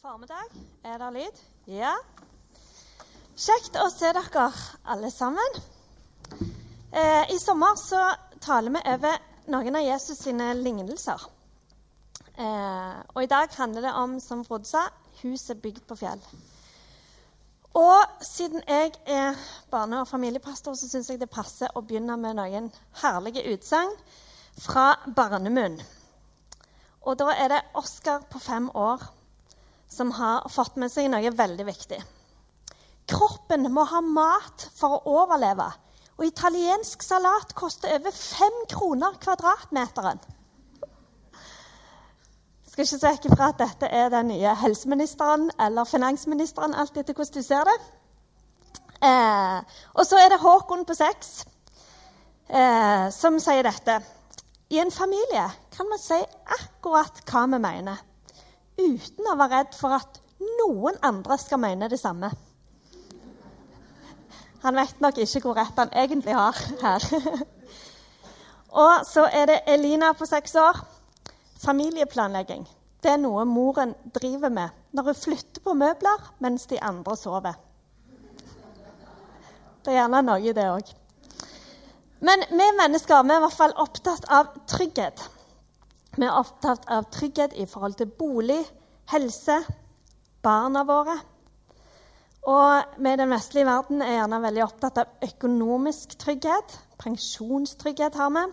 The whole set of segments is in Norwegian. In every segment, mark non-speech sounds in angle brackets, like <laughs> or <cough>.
formiddag. Er det lyd? Ja. Kjekt å se dere alle sammen. Eh, I sommer så taler vi over noen av Jesus sine lignelser. Eh, og i dag handler det om, som Frode sa, huset bygd på fjell. Og siden jeg er barne- og familiepastor, så syns jeg det passer å begynne med noen herlige utsagn fra barnemunn. Og da er det Oskar på fem år som har fått med seg noe veldig viktig. Kroppen må ha mat for å overleve. Og italiensk salat koster over fem kroner kvadratmeteren. Jeg skal ikke se ifra fra at dette er den nye helseministeren eller finansministeren, alt etter hvordan du ser det. Eh, og så er det Håkon på seks eh, som sier dette. I en familie kan man si akkurat hva vi mener uten å være redd for at noen andre skal mene det samme. Han vet nok ikke hvor rett han egentlig har her. Og så er det Elina på seks år. Familieplanlegging. Det er noe moren driver med når hun flytter på møbler mens de andre sover. Det er gjerne noe det òg. Men vi mennesker vi er i hvert fall opptatt av trygghet. Vi er opptatt av trygghet i forhold til bolig, helse, barna våre. Og vi i den vestlige verden er gjerne veldig opptatt av økonomisk trygghet. Pensjonstrygghet har vi.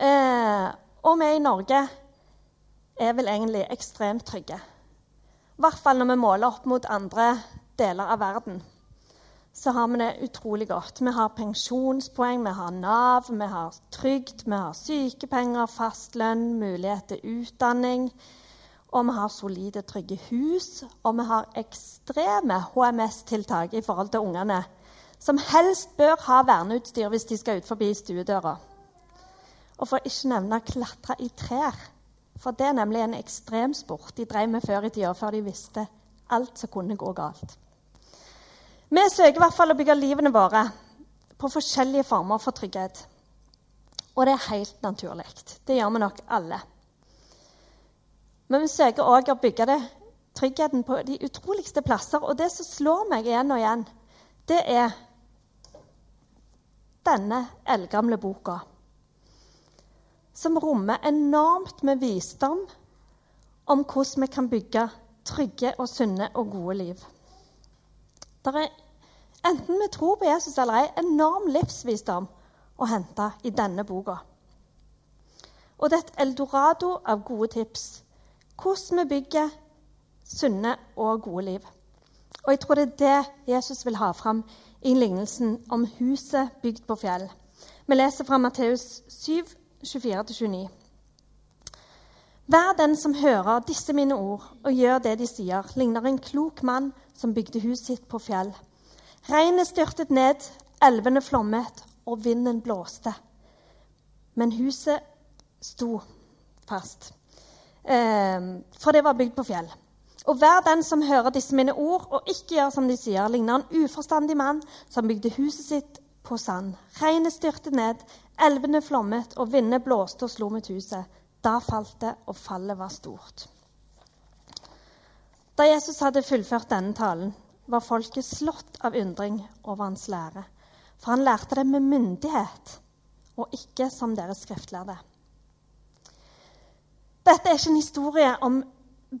Eh, og vi i Norge er vel egentlig ekstremt trygge. I hvert fall når vi måler opp mot andre deler av verden så har vi det utrolig godt. Vi har pensjonspoeng, vi har Nav, vi har trygd, vi har sykepenger, fastlønn, mulighet til utdanning. Og vi har solide, trygge hus, og vi har ekstreme HMS-tiltak i forhold til ungene, som helst bør ha verneutstyr hvis de skal ut forbi stuedøra. Og for ikke nevne klatre i trær, for det er nemlig en ekstremsport de drev med før i tida, før de visste alt som kunne gå galt. Vi søker i hvert fall å bygge livene våre på forskjellige former for trygghet. Og det er helt naturlig. Det gjør vi nok alle. Men vi søker òg å bygge det, tryggheten på de utroligste plasser. Og det som slår meg igjen og igjen, det er denne eldgamle boka. Som rommer enormt med visdom om hvordan vi kan bygge trygge og sunne og gode liv. Det er, enten vi tror på Jesus eller ei, enorm livsvisdom å hente i denne boka. Og det er et eldorado av gode tips. Hvordan vi bygger sunne og gode liv. Og jeg tror det er det Jesus vil ha fram i lignelsen om huset bygd på fjell. Vi leser fra Matteus 7, 24-29. Hver den som hører disse mine ord og gjør det de sier, ligner en klok mann som bygde huset sitt på fjell. Regnet styrtet ned, elvene flommet, og vinden blåste. Men huset sto fast, ehm, for det var bygd på fjell. Og hver den som hører disse mine ord og ikke gjør som de sier, ligner en uforstandig mann som bygde huset sitt på sand. Regnet styrtet ned, elvene flommet, og vindene blåste og slo mot huset. Da falt det, og fallet var stort. Da Jesus hadde fullført denne talen, var folket slått av undring over hans lære. For han lærte det med myndighet, og ikke som deres skriftlærde. Dette er ikke en historie om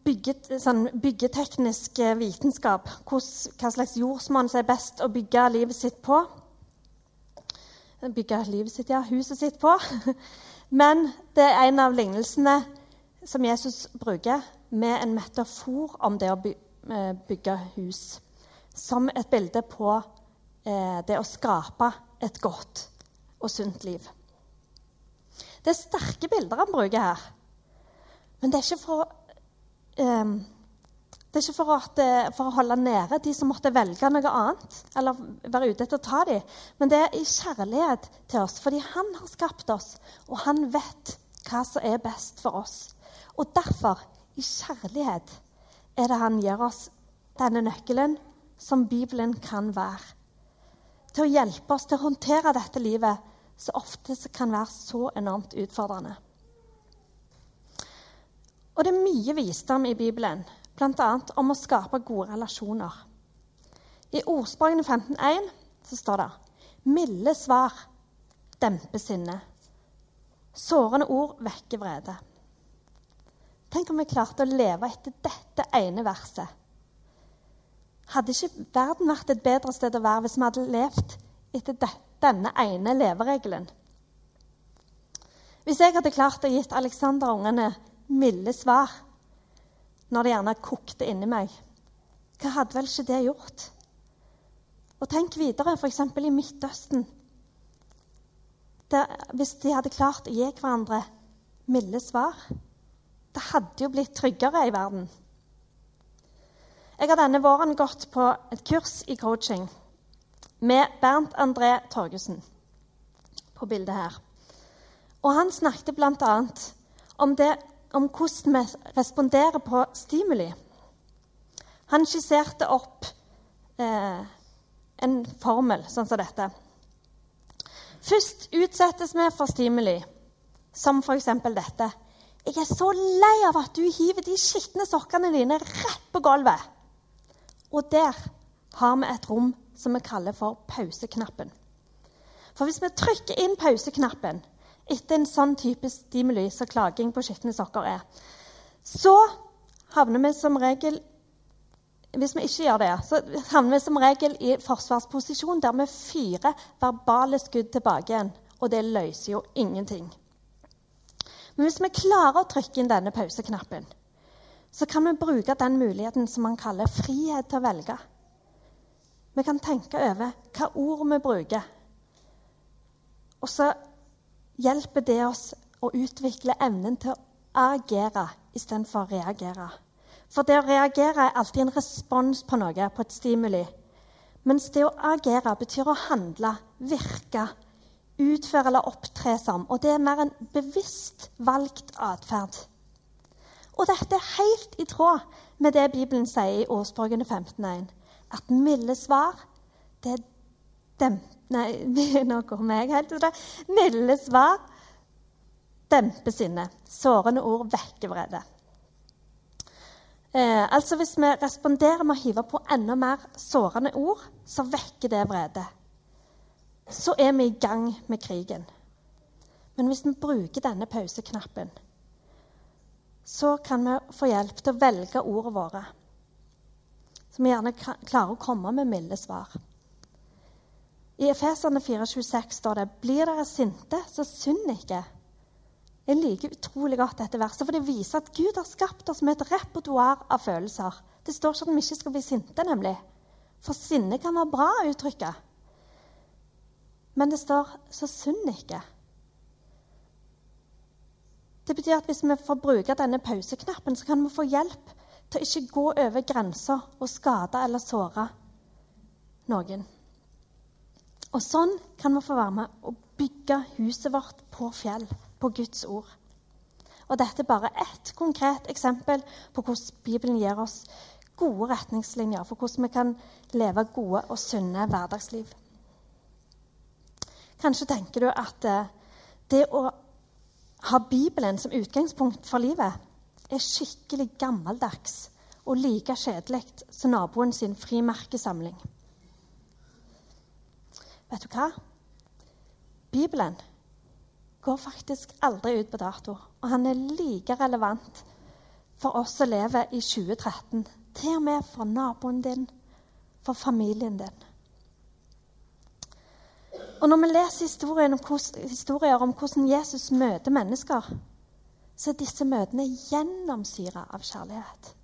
bygget, sånn byggeteknisk vitenskap. hva slags jordsmonn som er best å bygge livet sitt på. Bygge livet sitt, ja, huset sitt på. <laughs> Men det er en av lignelsene som Jesus bruker med en metafor om det å eh, bygge hus. Som et bilde på eh, det å skape et godt og sunt liv. Det er sterke bilder han bruker her. Men det er ikke for, eh, det er ikke for, at, for, å holde nede de som måtte velge noe annet, eller være ute etter å ta dem. Men det er i kjærlighet til oss, fordi han har skapt oss, og han vet hva som er best for oss. Og derfor, i kjærlighet, er det han gir oss denne nøkkelen som Bibelen kan være. Til å hjelpe oss til å håndtere dette livet, som ofte kan være så enormt utfordrende. Og det er mye visdom i Bibelen, bl.a. om å skape gode relasjoner. I Ordspråkene 15.1 så står det milde svar demper sinnet. Sårende ord vekker vrede. Tenk om vi klarte å leve etter dette ene verset. Hadde ikke verden vært et bedre sted å være hvis vi hadde levd etter denne ene leveregelen? Hvis jeg hadde klart å gitt Alexander og ungene milde svar når det gjerne kokte inni meg, hva hadde vel ikke det gjort? Og tenk videre, f.eks. i Midtøsten. Der, hvis de hadde klart å gi hverandre milde svar Det hadde jo blitt tryggere i verden. Jeg har denne våren gått på et kurs i coaching med Bernt André Torgussen på bildet her. Og han snakket bl.a. Om, om hvordan vi responderer på stimuli. Han skisserte opp eh, en formel sånn som dette. Først utsettes vi for stimuli, som f.eks. dette. Jeg er så lei av at du hiver de skitne sokkene dine rett på gulvet. Og der har vi et rom som vi kaller for pauseknappen. For hvis vi trykker inn pauseknappen etter en sånn type stimuli som klaging på skitne sokker er, så havner vi som regel hvis vi ikke gjør det, så havner vi som regel i forsvarsposisjon der vi fyrer verbale skudd tilbake igjen. Og det løser jo ingenting. Men hvis vi klarer å trykke inn denne pauseknappen, så kan vi bruke den muligheten som man kaller frihet til å velge. Vi kan tenke over hva ord vi bruker. Og så hjelper det oss å utvikle evnen til å agere istedenfor å reagere. For det å reagere er alltid en respons på noe, på et stimuli. Mens det å agere betyr å handle, virke, utføre eller opptre som. Og det er mer en bevisst valgt atferd. Og dette er helt i tråd med det Bibelen sier i Årsborgene 15.1. At milde svar, det er dem... Nei, <laughs> nå går meg helt ut. Milde svar demper sinnet. Sårende ord vekker vrede. Eh, altså Hvis vi responderer med å hive på enda mer sårende ord, så vekker det vrede. Så er vi i gang med krigen. Men hvis vi bruker denne pauseknappen, så kan vi få hjelp til å velge ordene våre. Så vi gjerne klarer å komme med milde svar. I Efeserne 4,26 står det:" Blir dere sinte, så synd ikke. Jeg liker utrolig godt dette verset, for det viser at Gud har skapt oss med et repertoar av følelser. Det står ikke at vi ikke skal bli sinte, nemlig. For sinne kan være bra å uttrykke. Men det står 'så synd ikke'. Det betyr at hvis vi får bruke denne pauseknappen, så kan vi få hjelp til å ikke gå over grensa og skade eller såre noen. Og sånn kan vi få være med og bygge huset vårt på fjell på Guds ord. Og dette er bare ett konkret eksempel på hvordan Bibelen gir oss gode retningslinjer for hvordan vi kan leve gode og sunne hverdagsliv. Kanskje tenker du at eh, det å ha Bibelen som utgangspunkt for livet er skikkelig gammeldags og like kjedelig som naboen sin frimerkesamling. Vet du hva? Bibelen går faktisk aldri ut på dato. Og han er like relevant for oss som lever i 2013. Til og med for naboen din, for familien din. Og når vi leser om hvordan, historier om hvordan Jesus møter mennesker, så er disse møtene gjennomsyra av kjærlighet.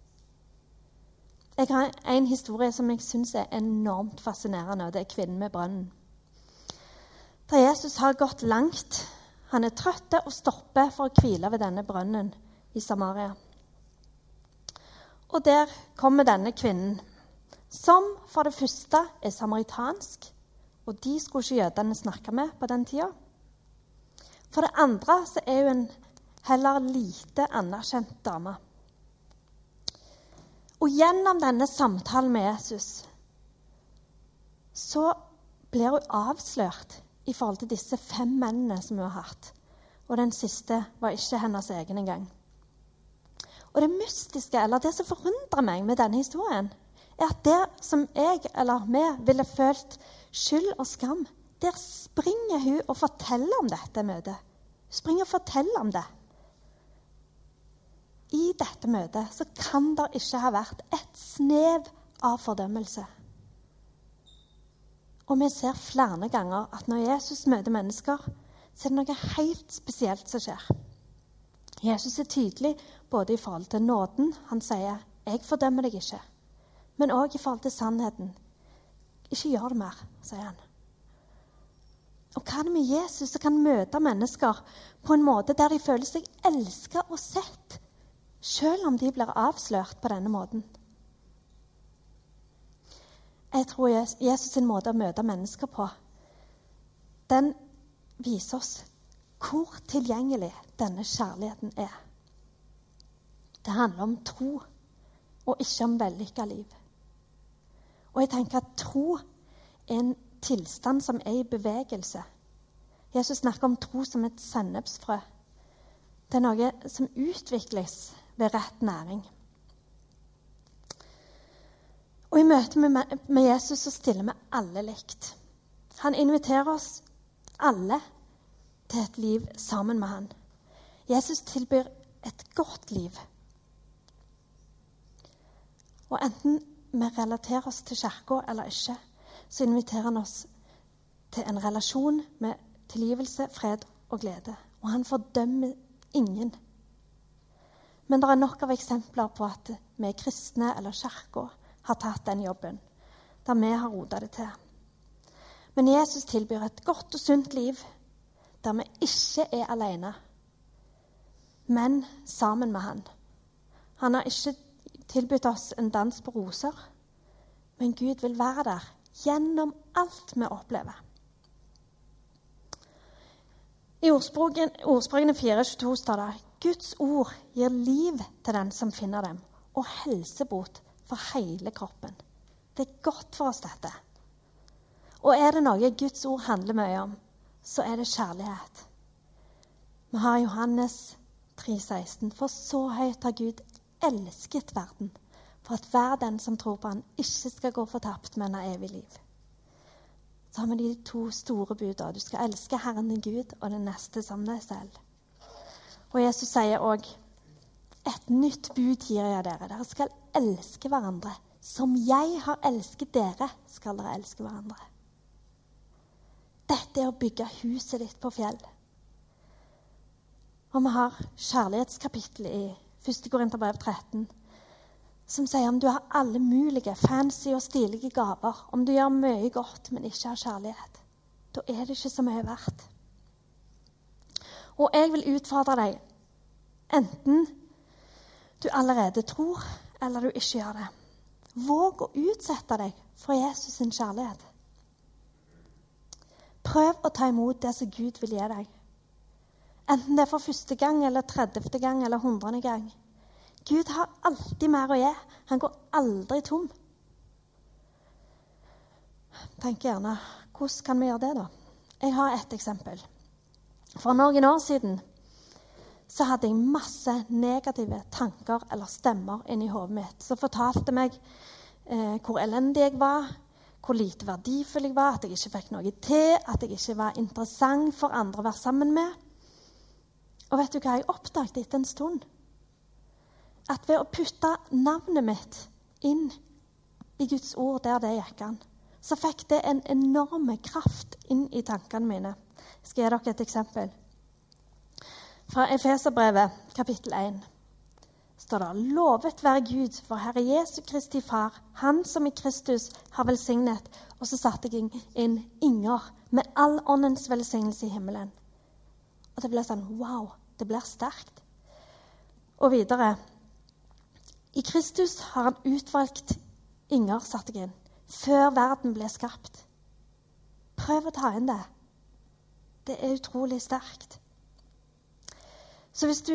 Jeg har en historie som jeg syns er enormt fascinerende, og det er kvinnen med brønnen. Da Jesus har gått langt han er trøtt og stopper for å hvile ved denne brønnen i Samaria. Og der kommer denne kvinnen, som for det første er samaritansk, og de skulle ikke jødene snakke med på den tida. For det andre så er hun en heller lite anerkjent dame. Og gjennom denne samtalen med Jesus så blir hun avslørt i forhold til disse fem mennene som hun har hatt. Og den siste var ikke hennes egen engang. Og det mystiske, eller det som forundrer meg med denne historien, er at der som jeg eller vi ville følt skyld og skam, der springer hun og forteller om dette møtet. Hun springer og forteller om det. I dette møtet så kan det ikke ha vært et snev av fordømmelse. Og vi ser flere ganger at når Jesus møter mennesker, så er det noe helt spesielt som skjer. Jesus er tydelig både i forhold til nåden. Han sier 'Jeg fordømmer deg ikke'. Men òg i forhold til sannheten. 'Ikke gjør det mer', sier han. Og hva er det med Jesus som kan møte mennesker på en måte der de føler seg elsket og sett, selv om de blir avslørt på denne måten? Jeg tror Jesus sin måte å møte mennesker på, den viser oss hvor tilgjengelig denne kjærligheten er. Det handler om tro, og ikke om vellykka liv. Og jeg tenker at tro er en tilstand som er i bevegelse. Jesus snakker om tro som et sennepsfrø. Det er noe som utvikles ved rett næring. Og I møte med Jesus så stiller vi alle likt. Han inviterer oss alle til et liv sammen med han. Jesus tilbyr et godt liv. Og enten vi relaterer oss til Kirka eller ikke, så inviterer han oss til en relasjon med tilgivelse, fred og glede. Og han fordømmer ingen. Men det er nok av eksempler på at vi er kristne eller Kirka har tatt den jobben, der vi har rota det til. Men Jesus tilbyr et godt og sunt liv der vi ikke er alene, men sammen med Han. Han har ikke tilbudt oss en dans på roser, men Gud vil være der gjennom alt vi opplever. I ordspråkene 4.22 står det Guds ord gir liv til den som finner dem, og helsebot for hele kroppen. Det er godt for oss, dette. Og er det noe Guds ord handler mye om, så er det kjærlighet. Vi har Johannes 3,16. For så høyt har Gud elsket verden, for at hver den som tror på Han, ikke skal gå fortapt, men ha evig liv. Så har vi de to store budene. Du skal elske Herren din Gud og den neste som deg selv. Og Jesus sier òg et nytt bud gir jeg dere. Dere skal elske hverandre. Som jeg har elsket dere, skal dere elske hverandre. Dette er å bygge huset ditt på fjell. Og vi har kjærlighetskapittelet i 1. Korinterbrev 13, som sier om du har alle mulige fancy og stilige gaver, om du gjør mye godt, men ikke har kjærlighet, da er det ikke så mye verdt. Og jeg vil utfordre deg, enten du allerede tror, eller du ikke gjør det. Våg å utsette deg for Jesus sin kjærlighet. Prøv å ta imot det som Gud vil gi deg. Enten det er for første gang, eller tredjefte gang eller hundrede gang. Gud har alltid mer å gi. Han går aldri tom. Tenk gjerne hvordan kan vi gjøre det, da? Jeg har et eksempel. For noen år siden så hadde jeg masse negative tanker eller stemmer inni hodet mitt som fortalte meg eh, hvor elendig jeg var, hvor lite verdifull jeg var, at jeg ikke fikk noe til, at jeg ikke var interessant for andre å være sammen med. Og vet du hva jeg oppdaget etter en stund? At ved å putte navnet mitt inn i Guds ord der det gikk an, så fikk det en enorm kraft inn i tankene mine. Jeg skal gi dere et eksempel. Fra Efeserbrevet, kapittel 1, står det Lovet være Gud, for Herre Jesu Kristi Far, Han som i Kristus har velsignet. Og så satte jeg inn Inger med all åndens velsignelse i himmelen. Og det ble sånn Wow! Det blir sterkt. Og videre I Kristus har han utvalgt Inger, satte jeg inn, før verden ble skapt. Prøv å ta inn det. Det er utrolig sterkt. Så hvis du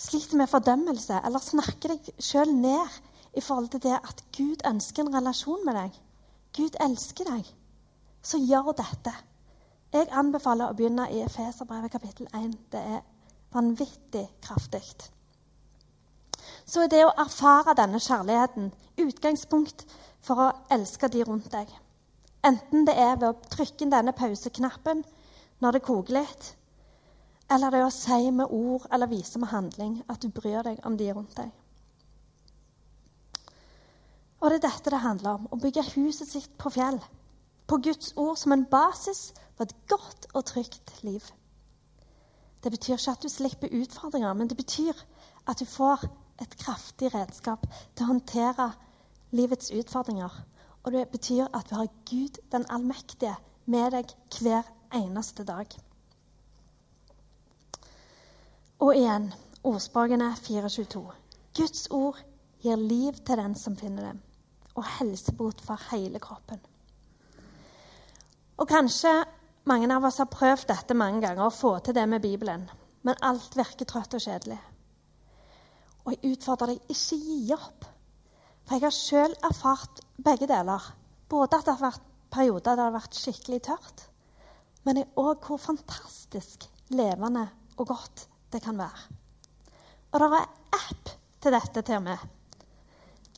sliter med fordømmelse eller snakker deg sjøl ned i forhold til det at Gud ønsker en relasjon med deg, Gud elsker deg, så gjør dette. Jeg anbefaler å begynne i Efeserbrevet kapittel 1. Det er vanvittig kraftig. så er det å erfare denne kjærligheten utgangspunkt for å elske de rundt deg. Enten det er ved å trykke inn denne pauseknappen når det koker litt, eller det å si med ord eller vise med handling at du bryr deg om de rundt deg. Og det er dette det handler om. Å bygge huset sitt på fjell. På Guds ord som en basis for et godt og trygt liv. Det betyr ikke at du slipper utfordringer, men det betyr at du får et kraftig redskap til å håndtere livets utfordringer. Og det betyr at du har Gud den allmektige med deg hver eneste dag. Og igjen ordspråkene 422. Guds ord gir liv til den som finner dem, og helsebot for hele kroppen. Og kanskje mange av oss har prøvd dette mange ganger, å få til det med Bibelen, men alt virker trøtt og kjedelig. Og jeg utfordrer deg ikke gi opp. For jeg har sjøl erfart begge deler. Både at det har vært perioder der det har vært skikkelig tørt, men òg hvor fantastisk levende og godt det kan være. Og det er app til dette til og med.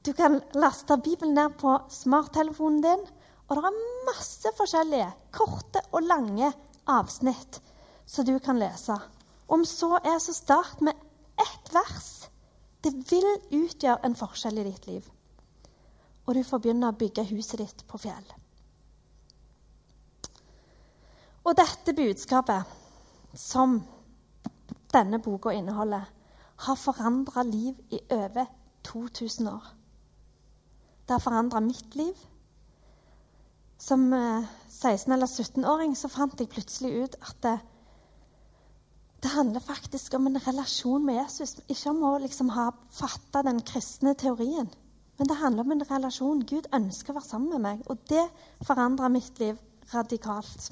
Du kan laste Bibelen ned på smarttelefonen din, og det er masse forskjellige korte og lange avsnitt som du kan lese. Om så er, så start med ett vers. Det vil utgjøre en forskjell i ditt liv og du får begynne å bygge huset ditt på fjell. Og dette budskapet, som denne boka inneholder, har forandra liv i over 2000 år. Det har forandra mitt liv. Som 16- eh, eller 17-åring så fant jeg plutselig ut at det, det handler faktisk om en relasjon med Jesus, ikke om å liksom ha fatta den kristne teorien. Men det handler om en relasjon. Gud ønsker å være sammen med meg, og det forandra mitt liv radikalt.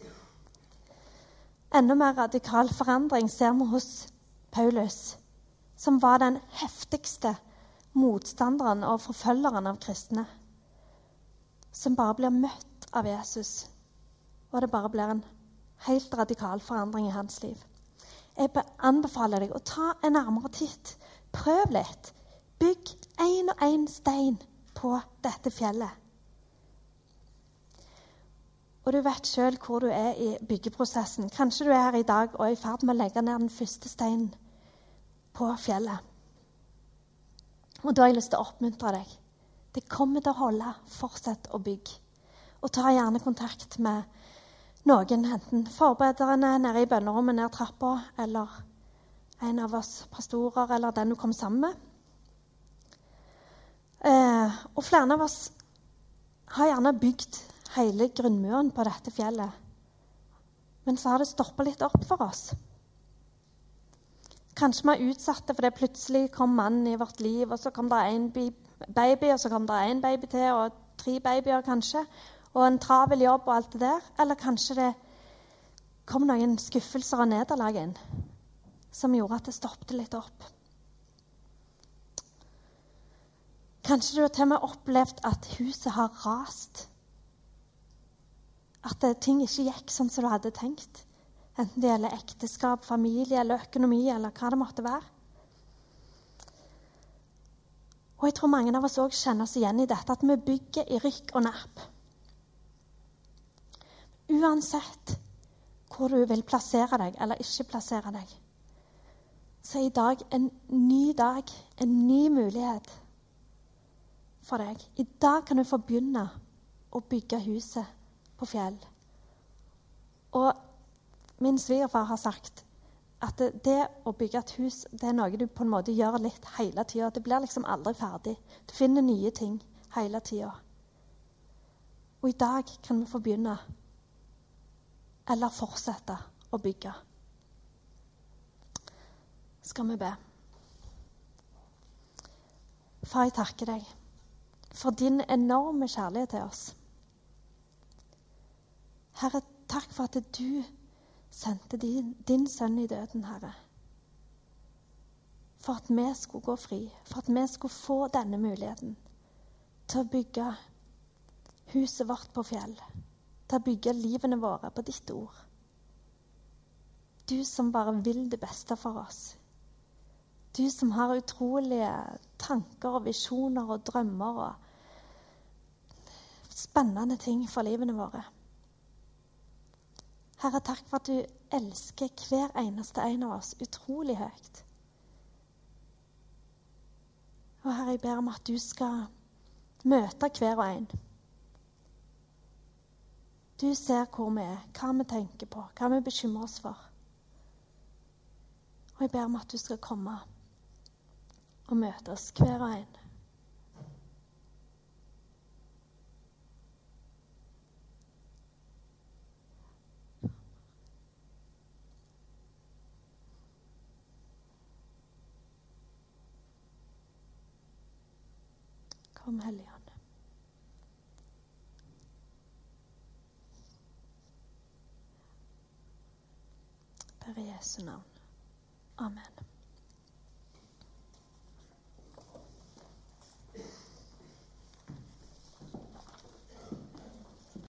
Enda mer radikal forandring ser vi hos Paulus, som var den heftigste motstanderen og forfølgeren av kristne. Som bare blir møtt av Jesus, og det bare blir en helt radikal forandring i hans liv. Jeg anbefaler deg å ta en nærmere titt. Prøv litt. Bygg én og én stein på dette fjellet. Og du vet sjøl hvor du er i byggeprosessen. Kanskje du er her i dag og er i ferd med å legge ned den første steinen på fjellet. Og da har jeg lyst til å oppmuntre deg. Det kommer til å holde. Fortsett å bygge. Og ta gjerne kontakt med noen, enten forberederne nede i bønnerommet ned trappa, eller en av oss pastorer, eller den du kom sammen med. Eh, og flere av oss har gjerne bygd hele grunnmuren på dette fjellet. Men så har det stoppa litt opp for oss. Kanskje vi er utsatte fordi plutselig kom mannen i vårt liv, og så kom det én baby, og så kom det én baby til, og tre babyer kanskje, og en travel jobb og alt det der. Eller kanskje det kom noen skuffelser og nederlag inn som gjorde at det stoppet litt opp. Kanskje du har til og med opplevd at huset har rast. At ting ikke gikk sånn som du hadde tenkt. Enten det gjelder ekteskap, familie eller økonomi eller hva det måtte være. Og jeg tror mange av oss òg kjenner oss igjen i dette at vi bygger i rykk og napp. Uansett hvor du vil plassere deg eller ikke plassere deg, så er i dag en ny dag, en ny mulighet for deg. I dag kan du få begynne å bygge huset på fjell. Og min svigerfar har sagt at det, å bygge et hus det er noe du på en måte gjør litt hele tida. Det blir liksom aldri ferdig. Du finner nye ting hele tida. Og i dag kan vi få begynne eller fortsette å bygge. Skal vi be? Far, jeg takker deg for din enorme kjærlighet til oss. Herre, takk for at du sendte din, din sønn i døden, Herre. For at vi skulle gå fri, for at vi skulle få denne muligheten til å bygge huset vårt på fjell, til å bygge livene våre på ditt ord. Du som bare vil det beste for oss. Du som har utrolige tanker og visjoner og drømmer og spennende ting for livene våre. Herre, takk for at du elsker hver eneste en av oss utrolig høyt. Og Herre, jeg ber om at du skal møte hver og en. Du ser hvor vi er, hva vi tenker på, hva vi bekymrer oss for. Og jeg ber om at du skal komme og møte oss hver og en. Kom, Hellige Per Jesu navn. Amen.